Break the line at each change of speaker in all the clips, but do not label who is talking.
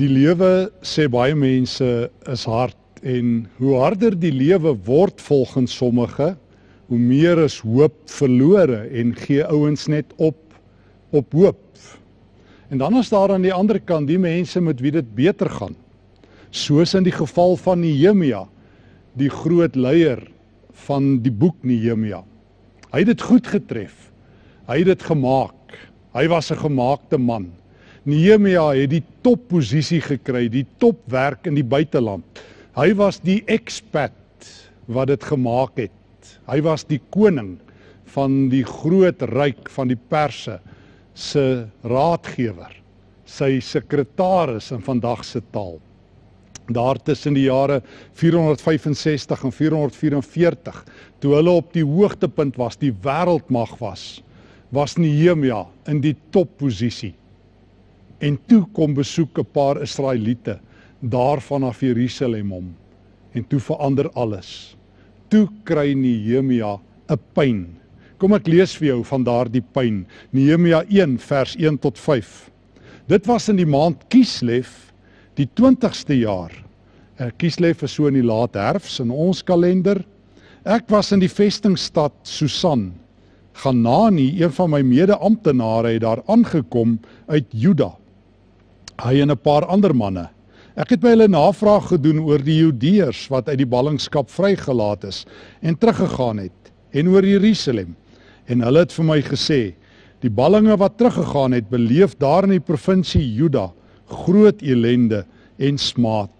Die lewe sê baie mense is hard en hoe harder die lewe word volgens sommige, hoe meer is hoop verlore en gee ouens net op op hoop. En dan is daar aan die ander kant die mense met wie dit beter gaan. Soos in die geval van Nehemia, die groot leier van die boek Nehemia. Hy het dit goed getref. Hy het dit gemaak. Hy was 'n gemaakte man. Nehemia het die topposisie gekry, die topwerk in die buiteland. Hy was die expat wat dit gemaak het. Hy was die koning van die groot ryk van die Perse se raadgewer, sy sekretaris in vandag se taal. Daar tussen die jare 465 en 444, toe hulle op die hoogtepunt was, die wêreldmag was, was Nehemia in die topposisie. En toe kom besoek 'n paar Israeliete daarvan af Jerusalem hom en toe verander alles. Toe kry Nehemia 'n pyn. Kom ek lees vir jou van daardie pyn. Nehemia 1 vers 1 tot 5. Dit was in die maand Kislev, die 20ste jaar. Uh, Kislev is so in die laat herfs in ons kalender. Ek was in die vestingstad Susan. Ganani, een van my mede-amptenare het daar aangekom uit Juda hy en 'n paar ander manne. Ek het by hulle navraag gedoen oor die Judeërs wat uit die ballingskap vrygelaat is en teruggegaan het en oor Jerusalem. En hulle het vir my gesê, die ballinge wat teruggegaan het, beleef daar in die provinsie Juda groot elende en smaad.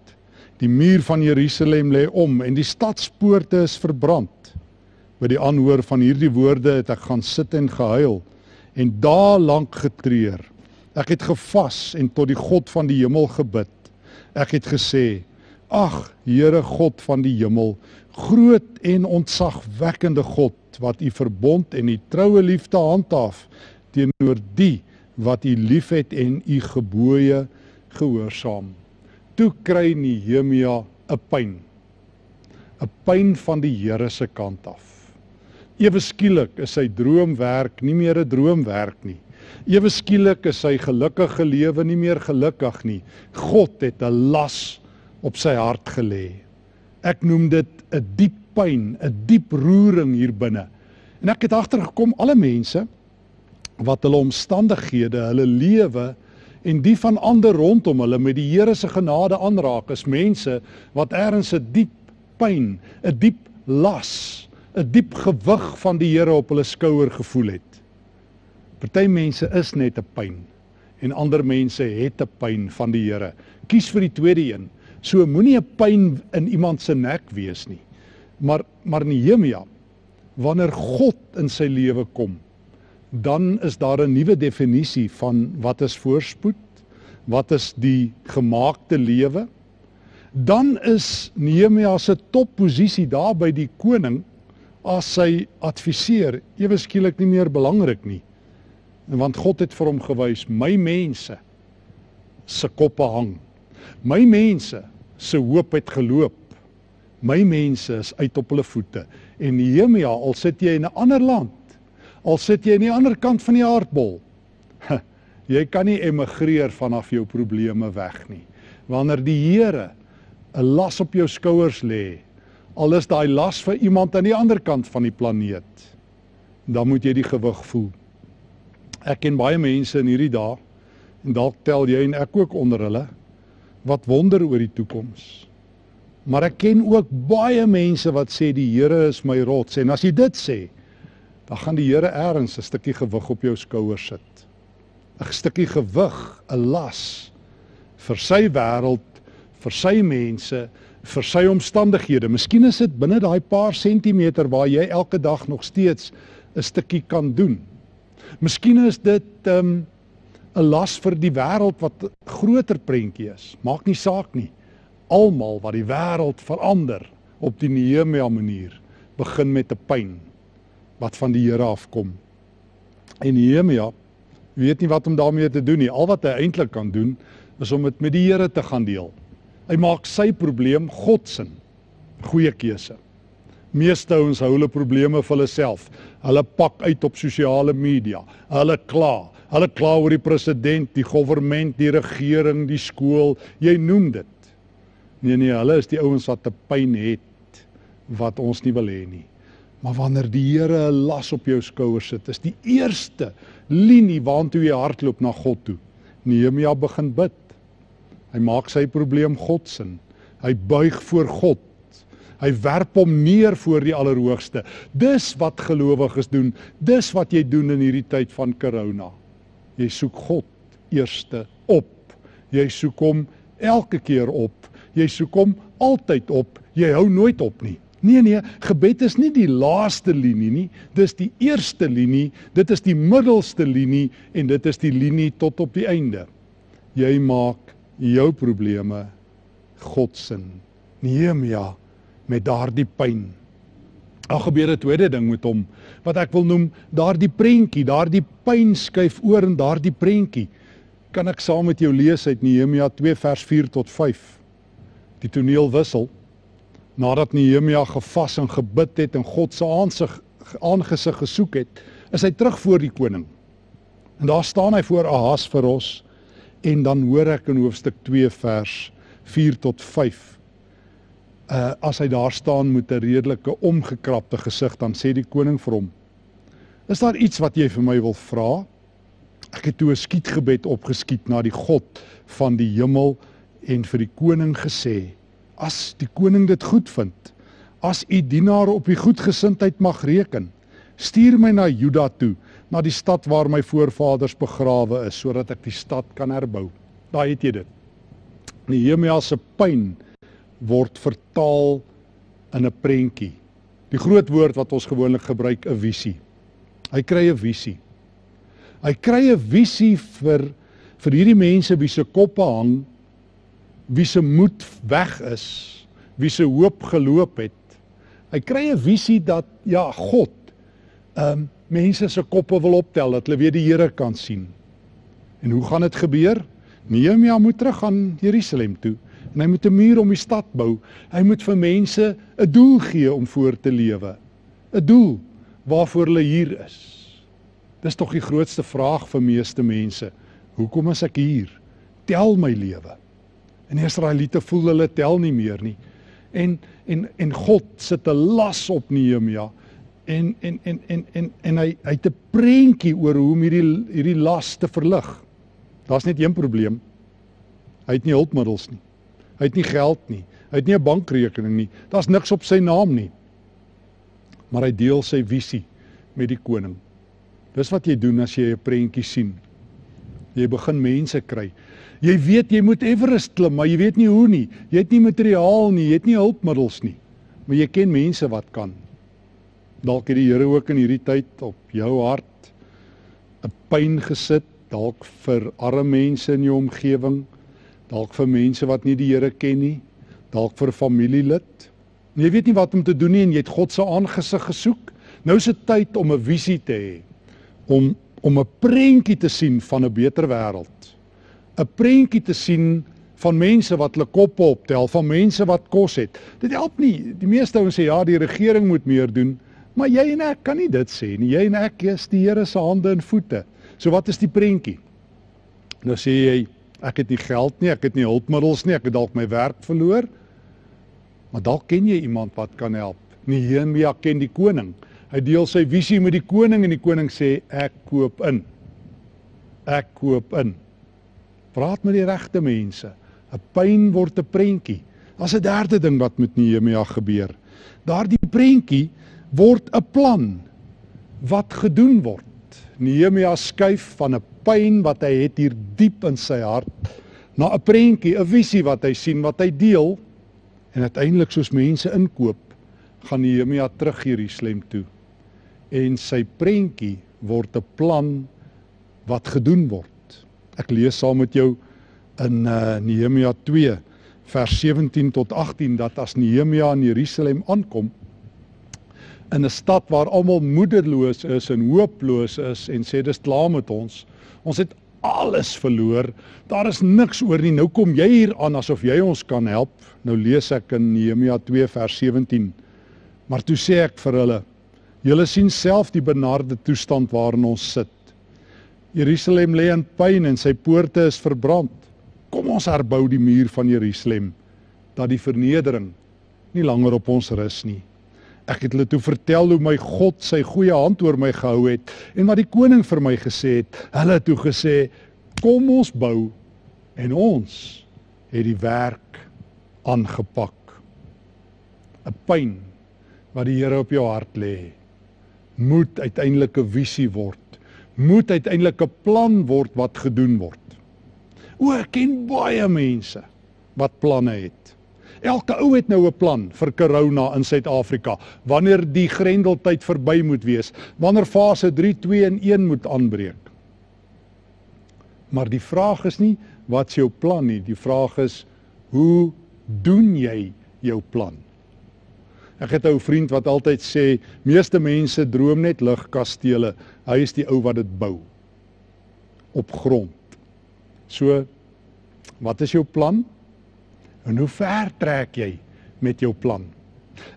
Die muur van Jerusalem lê om en die stadspoorte is verbrand. By die aanhoor van hierdie woorde het ek gaan sit en gehuil en dae lank getreur. Ek het gevas en tot die God van die hemel gebid. Ek het gesê: Ag, Here God van die hemel, groot en ontzagwekkende God wat u verbond en u troue liefde handhaaf teenoor die wat u liefhet en u gebooie gehoorsaam. Toe kry Nehemia 'n pyn. 'n Pyn van die Here se kant af. Ewe skielik is sy droomwerk nie meer 'n droomwerk nie. Ewe skielik is sy gelukkige lewe nie meer gelukkig nie. God het 'n las op sy hart gelê. Ek noem dit 'n diep pyn, 'n diep roering hier binne. En ek het agtergekom alle mense wat hulle omstandighede, hulle lewe en die van ander rondom hulle met die Here se genade aanraak, is mense wat ergens 'n diep pyn, 'n diep las, 'n diep gewig van die Here op hulle skouer gevoel het. Party mense is net 'n pyn en ander mense het 'n pyn van die Here. Kies vir die tweede een. So moenie 'n pyn in iemand se nek wees nie. Maar maar Nehemia wanneer God in sy lewe kom, dan is daar 'n nuwe definisie van wat is voorspoed? Wat is die gemaakte lewe? Dan is Nehemia se topposisie daar by die koning as sy adviseur ewe skielik nie meer belangrik nie. Want God het vir hom gewys, my mense se koppe hang. My mense se hoop het geloop. My mense is uit op hulle voete. En Nehemia, al sit jy in 'n ander land, al sit jy aan die ander kant van die aardbol. Jy kan nie emigreer vanaf jou probleme weg nie. Wanneer die Here 'n las op jou skouers lê, al is daai las vir iemand aan die ander kant van die planeet, dan moet jy die gewig voel. Ek ken baie mense in hierdie dae en dalk tel jy en ek ook onder hulle wat wonder oor die toekoms. Maar ek ken ook baie mense wat sê die Here is my rots en as jy dit sê, dan gaan die Here eers 'n stukkie gewig op jou skouers sit. 'n stukkie gewig, 'n las vir sy wêreld, vir sy mense, vir sy omstandighede. Miskien is dit binne daai paar sentimeter waar jy elke dag nog steeds 'n stukkie kan doen. Miskien is dit 'n um, 'n las vir die wêreld wat groter prentjie is. Maak nie saak nie. Almal wat die wêreld verander op die Nehemia manier begin met 'n pyn wat van die Here afkom. En Nehemia weet nie wat om daarmee te doen nie. Al wat hy eintlik kan doen is om dit met die Here te gaan deel. Hy maak sy probleem God se. Goeie keuse. Meeste ouens hou hulle probleme vir hulle self. Hulle pak uit op sosiale media. Hulle kla. Hulle kla oor die president, die regering, die regering, die skool, jy noem dit. Nee nee, hulle is die ouens wat te pyn het wat ons nie wil hê nie. Maar wanneer die Here 'n las op jou skouers sit, is die eerste linie waantoe jy hardloop na God toe. Nehemia begin bid. Hy maak sy probleem God se. Hy buig voor God. Hy werp hom neer voor die Allerhoogste. Dis wat gelowiges doen. Dis wat jy doen in hierdie tyd van corona. Jy soek God eerste op. Jy soek hom elke keer op. Jy soek hom altyd op. Jy hou nooit op nie. Nee nee, gebed is nie die laaste linie nie. Dis die eerste linie, dit is die middelste linie en dit is die linie tot op die einde. Jy maak jou probleme God se. Nehemia met daardie pyn. Daar gebeur 'n tweede ding met hom wat ek wil noem daardie prentjie, daardie pyn skuif oor in daardie prentjie. Kan ek saam met jou lees uit Nehemia 2 vers 4 tot 5. Die toneel wissel nadat Nehemia gevas en gebid het en God se aansig aangesig gesoek het, is hy terug voor die koning. En daar staan hy voor Ahas vir ons en dan hoor ek in hoofstuk 2 vers 4 tot 5. Uh as hy daar staan met 'n redelike omgekrapte gesig, dan sê die koning vir hom: "Is daar iets wat jy vir my wil vra?" Ek het toe 'n skietgebed opgeskiet na die God van die hemel en vir die koning gesê: as die koning dit goed vind, as u dienaar op u goedgesindheid mag reken, stuur my na Juda toe, na die stad waar my voorvaders begrawe is, sodat ek die stad kan herbou. Daai het jy dit. Nehemia se pyn word vertaal in 'n prentjie. Die groot woord wat ons gewoonlik gebruik, 'n visie. Hy kry 'n visie. Hy kry 'n visie vir vir hierdie mense wie se koppe hang wie se moed weg is, wie se hoop geloop het. Hy kry 'n visie dat ja, God ehm um, mense se koppe wil optel dat hulle weer die Here kan sien. En hoe gaan dit gebeur? Nehemia moet terug gaan Jerusalem toe en hy moet 'n muur om die stad bou. Hy moet vir mense 'n doel gee om voor te lewe. 'n Doel waarvoor hulle hier is. Dis tog die grootste vraag vir meeste mense. Hoekom is ek hier? Tel my lewe. En die Israeliete voel hulle tel nie meer nie. En en en God sit 'n las op Nehemia. En en en en en en hy hy het 'n prentjie oor hoe om hierdie hierdie las te verlig. Daar's net een probleem. Hy het nie hulpmiddels nie. Hy het nie geld nie. Hy het nie 'n bankrekening nie. Daar's niks op sy naam nie. Maar hy deel sy visie met die koning. Dis wat jy doen as jy 'n prentjie sien. Jy begin mense kry. Jy weet jy moet Everest klim, maar jy weet nie hoe nie. Jy het nie materiaal nie, jy het nie hulpmiddels nie. Maar jy ken mense wat kan. Dalk het die Here ook in hierdie tyd op jou hart 'n pyn gesit, dalk vir arme mense in jou omgewing, dalk vir mense wat nie die Here ken nie, dalk vir 'n familielid. Jy weet nie wat om te doen nie en jy het God se aangesig gesoek. Nou is dit tyd om 'n visie te hê, om om 'n prentjie te sien van 'n beter wêreld. 'n prentjie te sien van mense wat hulle koppe optel, van mense wat kos het. Dit help nie. Die meeste ouens sê ja, die regering moet meer doen, maar jy en ek kan nie dit sê nie. Jy en ek is die Here se hande en voete. So wat is die prentjie? Nou sê jy ek het nie geld nie, ek het nie hulpmiddels nie, ek het dalk my werk verloor. Maar dalk ken jy iemand wat kan help. Nehemia ken die koning. Hy deel sy visie met die koning en die koning sê ek koop in. Ek koop in. Praat met die regte mense. 'n Pyn word 'n prentjie. Daar's 'n derde ding wat met Nehemia gebeur. Daardie prentjie word 'n plan wat gedoen word. Nehemia skuif van 'n pyn wat hy het hier diep in sy hart na 'n prentjie, 'n visie wat hy sien, wat hy deel en uiteindelik soos mense inkoop, gaan Nehemia terug Jerusalem toe. En sy prentjie word 'n plan wat gedoen word. Ek lees saam met jou in uh, Nehemia 2 vers 17 tot 18 dat as Nehemia in Jerusalem aankom in 'n stad waar almal moederloos is en hooploos is en sê dis klaar met ons. Ons het alles verloor. Daar is niks oor nie. Nou kom jy hier aan asof jy ons kan help. Nou lees ek in Nehemia 2 vers 17. Maar toe sê ek vir hulle: Julle sien self die benarde toestand waarin ons sit. Jerusalem lê in pyn en sy poorte is verbrand. Kom ons herbou die muur van Jerusalem dat die vernedering nie langer op ons rus nie. Ek het hulle toe vertel hoe my God sy goeie hand oor my gehou het en wat die koning vir my gesê het. Hulle het toe gesê: "Kom ons bou." En ons het die werk aangepak. 'n Pyn wat die Here op jou hart lê, moet uiteindelik 'n visie word. Moet uiteindelik 'n plan word wat gedoen word. O, ek ken baie mense wat planne het. Elke ou het nou 'n plan vir corona in Suid-Afrika. Wanneer die grendeltyd verby moet wees, wanneer fase 3, 2 en 1 moet aanbreek. Maar die vraag is nie wat is jou plan nie, die vraag is hoe doen jy jou plan? Ek het 'n ou vriend wat altyd sê, meeste mense droom net lugkastele. Hy is die ou wat dit bou op grond. So wat is jou plan? En hoe ver trek jy met jou plan?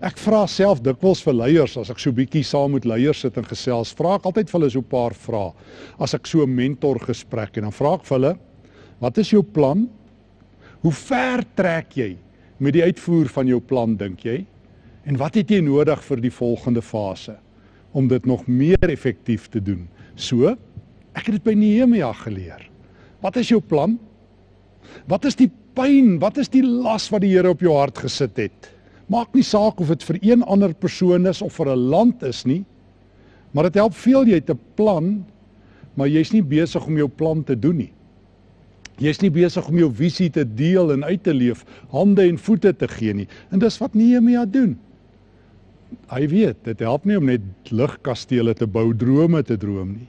Ek vra self dikwels vir leiers as ek so bietjie saam met leiers sit en gesels, vra ek altyd vir hulle so 'n paar vrae. As ek so 'n mentor gesprek en dan vra ek vir hulle, wat is jou plan? Hoe ver trek jy met die uitvoer van jou plan dink jy? En wat het jy nodig vir die volgende fase om dit nog meer effektief te doen? So, ek het dit by Nehemia geleer. Wat is jou plan? Wat is die pyn, wat is die las wat die Here op jou hart gesit het? Maak nie saak of dit vir een ander persoon is of vir 'n land is nie. Maar dit help veel jy het 'n plan, maar jy's nie besig om jou plan te doen nie. Jy's nie besig om jou visie te deel en uit te leef, hande en voete te gee nie. En dis wat Nehemia doen. Hy weet, dit help nie om net ligkastele te bou, drome te droom nie.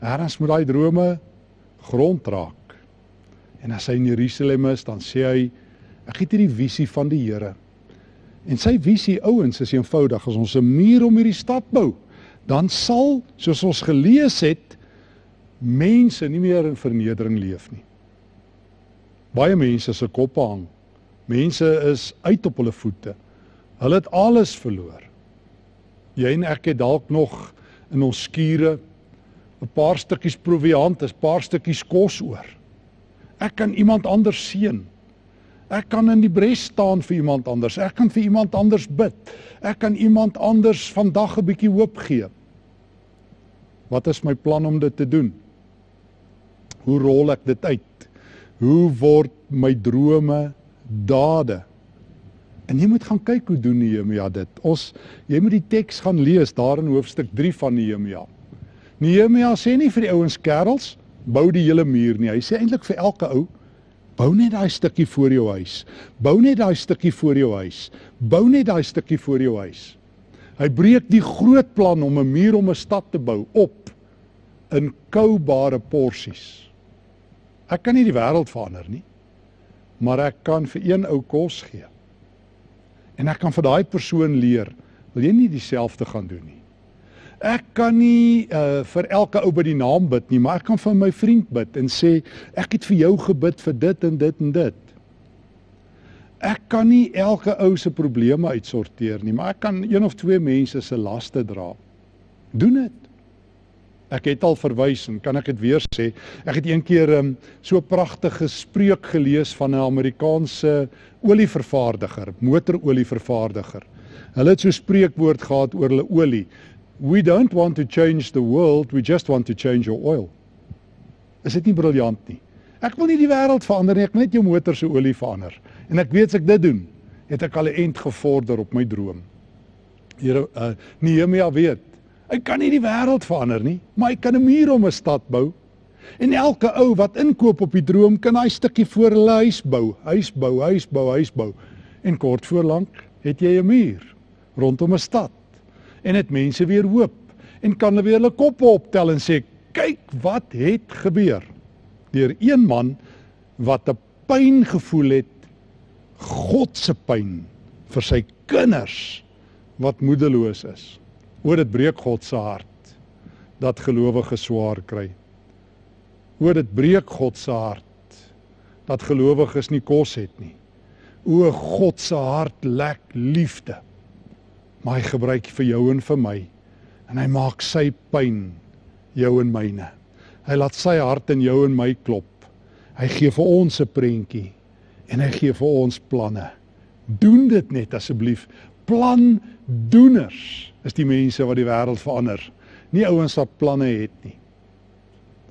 Erns moet daai drome grond raak. En as hy in Jerusalem is, dan sê hy ek het hierdie visie van die Here. En sy visie ouens is eenvoudig as ons 'n muur om hierdie stad bou, dan sal soos ons gelees het mense nie meer in vernedering leef nie. Baie mense se koppe hang. Mense is uit op hulle voete. Hulle het alles verloor. Jy en ek het dalk nog in ons skure 'n paar stukkies proviant, 'n paar stukkies kos oor. Ek kan iemand anders seën. Ek kan in die bres staan vir iemand anders. Ek kan vir iemand anders bid. Ek kan iemand anders vandag 'n bietjie hoop gee. Wat is my plan om dit te doen? Hoe rol ek dit uit? Hoe word my drome dade? En jy moet gaan kyk hoe doen Nehemia dit. Ons jy moet die teks gaan lees daar in hoofstuk 3 van Nehemia. Nehemia sê nie vir die ouens kerels bou die hele muur nie. Hy sê eintlik vir elke ou, bou net daai stukkie voor jou huis. Bou net daai stukkie voor jou huis. Bou net daai stukkie voor jou huis. Hy breek die groot plan om 'n muur om 'n stad te bou op in koubare porsies. Ek kan nie die wêreld verander nie, maar ek kan vir een ou kos gee. En ek kan vir daai persoon leer, wil jy nie dieselfde gaan doen nie? Ek kan nie uh, vir elke ou by die naam bid nie, maar ek kan vir my vriend bid en sê ek het vir jou gebid vir dit en dit en dit. Ek kan nie elke ou se probleme uitsorteer nie, maar ek kan een of twee mense se laste dra. Doen dit. Ek het al verwys en kan ek dit weer sê. Ek het eendag um, so 'n pragtige spreuk gelees van 'n Amerikaanse olievervaardiger, motorolievervaardiger. Hulle het so 'n spreekwoord gehad oor hulle olie we don't want to change the world, we just want to change your oil. Is dit nie briljant nie? Ek wil nie die wêreld verander nie, ek wil net jou motor se olie verander. En ek weet as ek dit doen, het ek al 'n end gevorder op my droom. Here uh, Nehemia weet, ek kan nie die wêreld verander nie, maar ek kan 'n muur om 'n stad bou. En elke ou wat inkoop op die droom kan hy stukkie voor hulle huis bou, huis bou, huis bou, huis bou. En kort voor lank het jy 'n muur rondom 'n stad en dit mense weer hoop en kan hulle weer hulle koppe optel en sê kyk wat het gebeur. Deur een man wat 'n pyn gevoel het God se pyn vir sy kinders wat moedeloos is. Oor dit breek God se hart dat gelowiges swaar kry. Oor dit breek God se hart dat gelowiges nie kos het nie. O God se hart lek liefde maar hy gebruik vir jou en vir my en hy maak sy pyn jou en myne. Hy laat sy hart in jou en my klop. Hy gee vir ons 'n prentjie en hy gee vir ons planne. Doen dit net asseblief. Plan doeners is die mense wat die wêreld verander. Nie ouens wat planne het nie.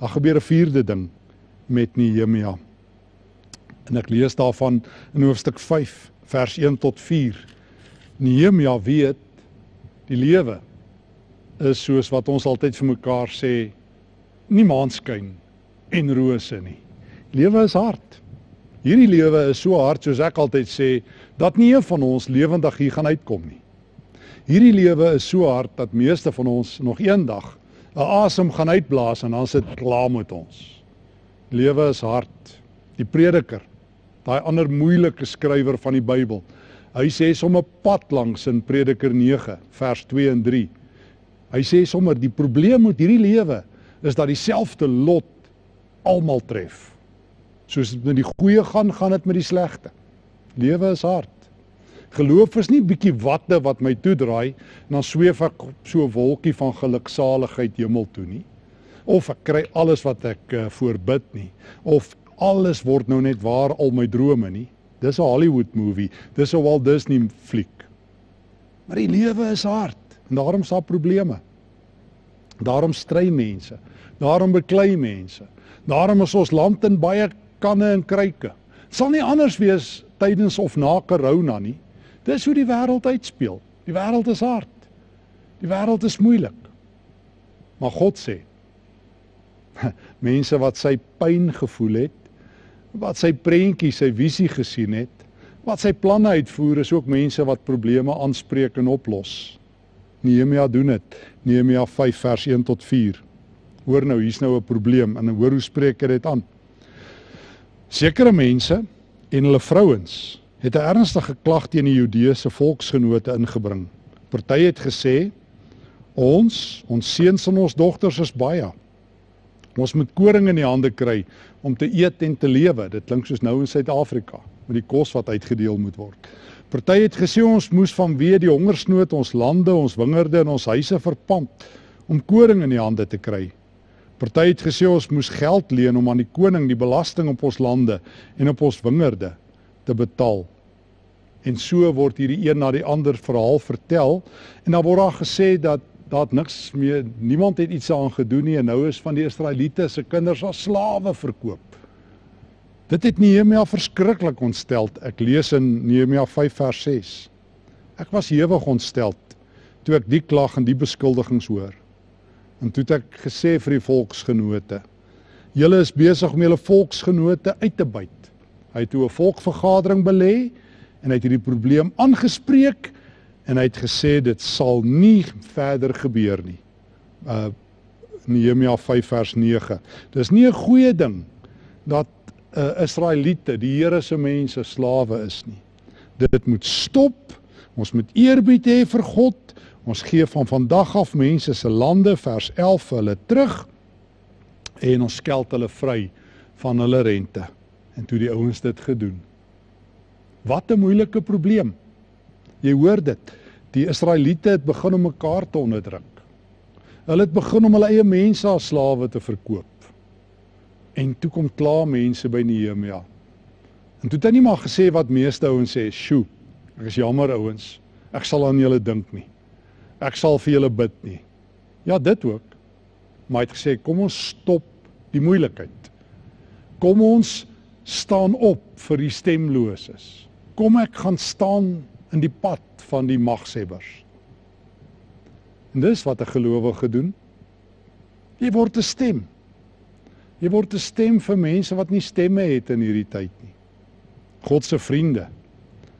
Daar gebeur 'n vierde ding met Nehemia. En ek lees daarvan in hoofstuk 5 vers 1 tot 4. Nehemia weet die lewe is soos wat ons altyd vir mekaar sê nie maanskyn en rose nie. Lewe is hard. Hierdie lewe is so hard soos ek altyd sê dat nie een van ons lewendig hier gaan uitkom nie. Hierdie lewe is so hard dat meeste van ons nog eendag 'n asem gaan uitblaas en dan sit klaar met ons. Lewe is hard. Die prediker, daai ander moeilike skrywer van die Bybel, hy sê sommer pad langs in Prediker 9 vers 2 en 3. Hy sê sommer die probleem met hierdie lewe is dat dieselfde lot almal tref. Soos dit met die goeie gaan, gaan dit met die slegte. Lewe is hard. Geloof is nie bietjie watte wat my toedraai en dan sweef ek so 'n wolkie van geluksaligheid hemel toe nie. Of ek kry alles wat ek uh, voorbid nie. Of alles word nou net waar al my drome nie. Dis 'n Hollywood movie. Dis 'n Walt Disney fliek. Maar die lewe is hard en daarom daar probleme. Daarom stry mense. Daarom beklei mense. Daarom is ons land in baie kanne en kruike. Dit sal nie anders wees tydens of na corona nie. Dis hoe die wêreld uitspeel. Die wêreld is hard. Die wêreld is moeilik. Maar God sê mense wat sy pyn gevoel het, wat sy prentjie, sy visie gesien het, wat sy planne uitvoer, is ook mense wat probleme aanspreek en oplos. Nehemia doen dit. Nehemia 5 vers 1 tot 4. Hoor nou, hier's nou 'n probleem en hoor hoe spreek hy dit aan. Sekere mense en hulle vrouens het 'n ernstige klag teen die Judeese volksgenote ingebring. Party het gesê ons, ons seuns en ons dogters is baie. Ons moet koring in die hande kry om te eet en te lewe. Dit klink soos nou in Suid-Afrika met die kos wat uitgedeel moet word. Party het gesê ons moes vanweë die hongersnood ons lande, ons wingerde en ons huise verpand om koring in die hande te kry. Party het gesê ons moes geld leen om aan die koning die belasting op ons lande en op ons wingerde te betaal. En so word hierdie een na die ander verhaal vertel en dan word daar gesê dat daar niks meer niemand het iets aan gedoen nie en nou is van die Israeliete se kinders as slawe verkoop. Dit het Nehemia verskriklik ontstel. Ek lees in Nehemia 5 vers 6. Ek was hewig ontstel toe ek die klag en die beskuldigings hoor. En toe het ek gesê vir die volksgenote: "Julle is besig om julle volksgenote uit te byt." Hy het toe 'n volkvergadering belê en hy het hierdie probleem aangespreek en hy het gesê dit sal nie verder gebeur nie. Uh Nehemia 5 vers 9. Dis nie 'n goeie ding dat uh, Israeliete, die Here se mense slawe is nie. Dit moet stop. Ons moet eerbied hê vir God. Ons gee van vandag af mense se lande vers 11 vir hulle terug en ons skeld hulle vry van hulle rente. En toe die ouens dit gedoen. Wat 'n moeilike probleem. Jy hoor dit. Die Israeliete het begin om mekaar te onderdruk. Hulle het begin om hulle eie mense as slawe te verkoop. En toe kom klaar mense by Nehemia. En toe het hy nie maar gesê wat meeste ouens sê, "Sjoe, ek is jammer ouens. Ek sal aan julle dink nie. Ek sal vir julle bid nie." Ja, dit ook. Maar hy het gesê, "Kom ons stop die moeilikheid. Kom ons staan op vir die stemloses. Kom ek gaan staan in die pad van die magshebbers." En dis wat 'n gelowige doen. Jy word 'n stem. Jy word 'n stem vir mense wat nie stemme het in hierdie tyd nie. God se vriende.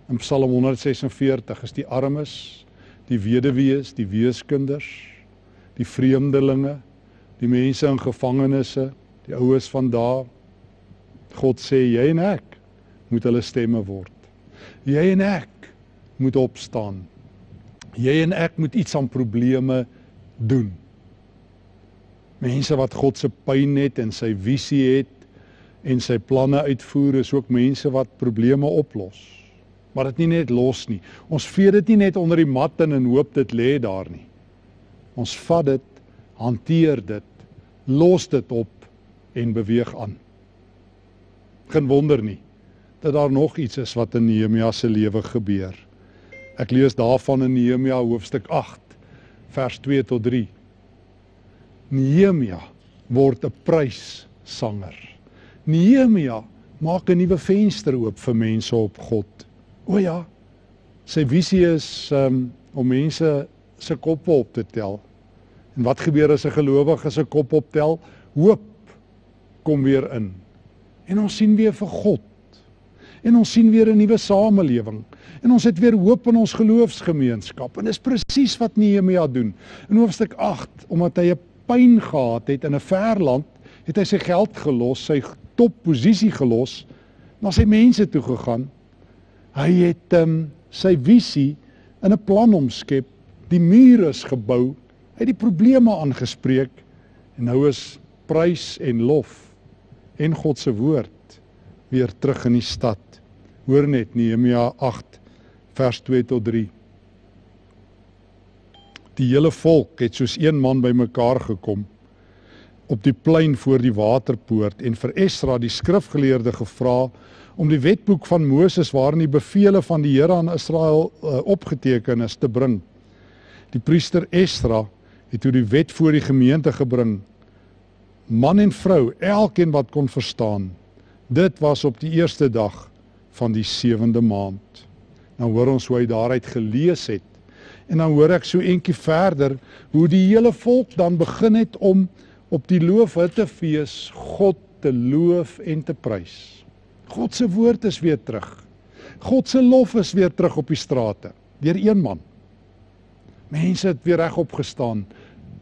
In Psalm 146 is die armes, die weduwees, die weeskinders, die vreemdelinge, die mense in gevangenisse, die oues van daar. God sê jy en ek moet hulle stemme word. Jy en ek moet opstaan. Jy en ek moet iets aan probleme doen. Mense wat God se pyn het en sy visie het en sy planne uitvoer is ook mense wat probleme oplos. Maar dit nie net los nie. Ons vee dit nie net onder die mat in en hoop dit lê daar nie. Ons vat dit, hanteer dit, los dit op en beweeg aan. Geen wonder nie dat daar nog iets is wat in Nehemia se lewe gebeur. Ek lees daarvan in Nehemia hoofstuk 8 vers 2 tot 3. Nehemia word 'n pryssanger. Nehemia maak 'n nuwe venster oop vir mense op God. O ja. Sy visie is um, om mense se koppe op te tel. En wat gebeur as 'n gelowige se kop optel? Hoop kom weer in. En ons sien weer vir God. En ons sien weer 'n nuwe samelewing. En ons het weer hoop in ons geloofsgemeenskap. En dis presies wat Nehemia doen. In hoofstuk 8, omdat hy 'n pyn gehad het in 'n ver land, het hy sy geld gelos, sy topposisie gelos, na sy mense toe gegaan. Hy het um, sy visie in 'n plan omskep. Die mure is gebou. Hy het die probleme aangespreek en nou is prys en lof en God se woord weer terug in die stad. Hoor net Nehemia 8 vers 2 tot 3. Die hele volk het soos een man bymekaar gekom op die plein voor die waterpoort en vir Esra die skrifgeleerde gevra om die wetboek van Moses waarin die beveel van die Here aan Israel uh, opgeteken is te bring. Die priester Esra het toe die wet voor die gemeente gebring man en vrou, elkeen wat kon verstaan. Dit was op die eerste dag van die sewende maand. Nou hoor ons hoe hy daaruit gelees het. En dan hoor ek so eentjie verder hoe die hele volk dan begin het om op die loofhuttefees God te loof en te prys. God se woord is weer terug. God se lof is weer terug op die strate deur een man. Mense het weer reg opgestaan.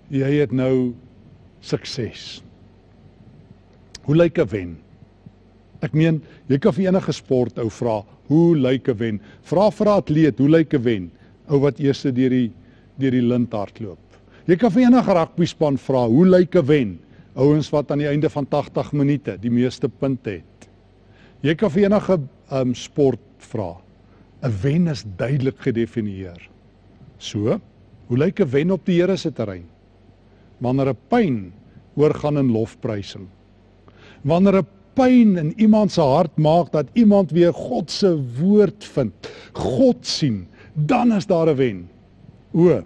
Jy het nou sukses. Hoe lyk 'n wen? Ek meen, jy kan vir enige sport ou vra, hoe lyk 'n wen? Vra vir 'n atleet, hoe lyk 'n wen? Ou wat eers deur die deur die lint hardloop. Jy kan vir enige rugby span vra, hoe lyk 'n wen? Ouens wat aan die einde van 80 minute die meeste punte het. Jy kan vir enige um, sport vra. 'n Wen is duidelik gedefinieer. So, hoe lyk 'n wen op die Here se terrein? Wanneer 'n pyn oorgaan in lofprysing wanneer 'n pyn in iemand se hart maak dat iemand weer God se woord vind, God sien, dan is daar 'n wen. O,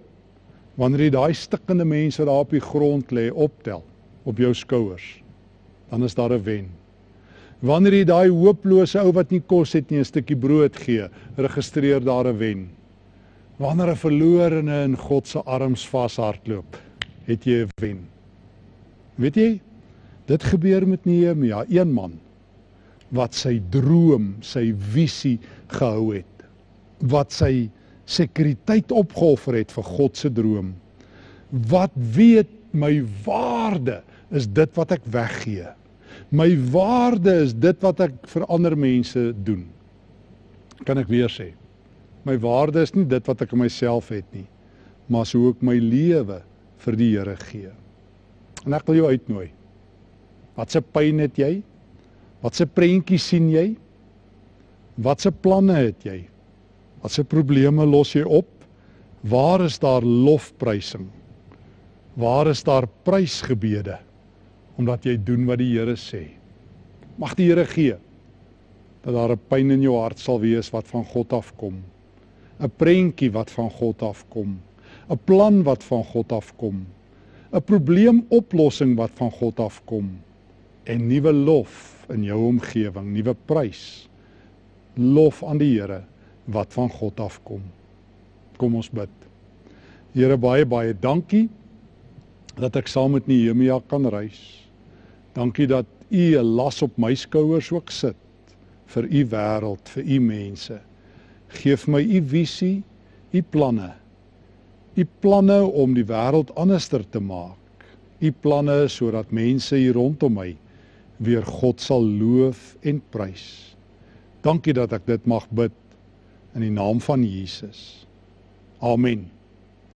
wanneer jy daai stikkende mense daar op die grond lê optel op jou skouers, dan is daar 'n wen. Wanneer jy daai hooplose ou wat nie kos het nie 'n stukkie brood gee, registreer daar 'n wen. Wanneer 'n verlorene in God se arms vashardloop, het jy 'n wen. Weet jy, Dit gebeur met Nehemia, een man wat sy droom, sy visie gehou het. Wat sy sekuriteit opgeoffer het vir God se droom. Wat weet my waarde is dit wat ek weggee. My waarde is dit wat ek vir ander mense doen. Kan ek weer sê? My waarde is nie dit wat ek in myself het nie, maar hoe ek my lewe vir die Here gee. En ek wil jou uitnooi Wat se pyn het jy? Wat se prentjie sien jy? Wat se planne het jy? Wat se probleme los jy op? Waar is daar lofprysing? Waar is daar prysgebede omdat jy doen wat die Here sê? Mag die Here gee dat daar 'n pyn in jou hart sal wees wat van God afkom. 'n Prentjie wat van God afkom. 'n Plan wat van God afkom. 'n Probleemoplossing wat van God afkom en nuwe lof in jou omgewing, nuwe prys. Lof aan die Here wat van God afkom. Kom ons bid. Here baie baie dankie dat ek saam met Nehemia kan reis. Dankie dat U 'n las op my skouers ook sit vir U wêreld, vir U mense. Geef my U visie, U planne. U planne om die wêreld anderster te maak. U planne sodat mense hier rondom my weer God sal loof en prys. Dankie dat ek dit mag bid in die naam van Jesus. Amen.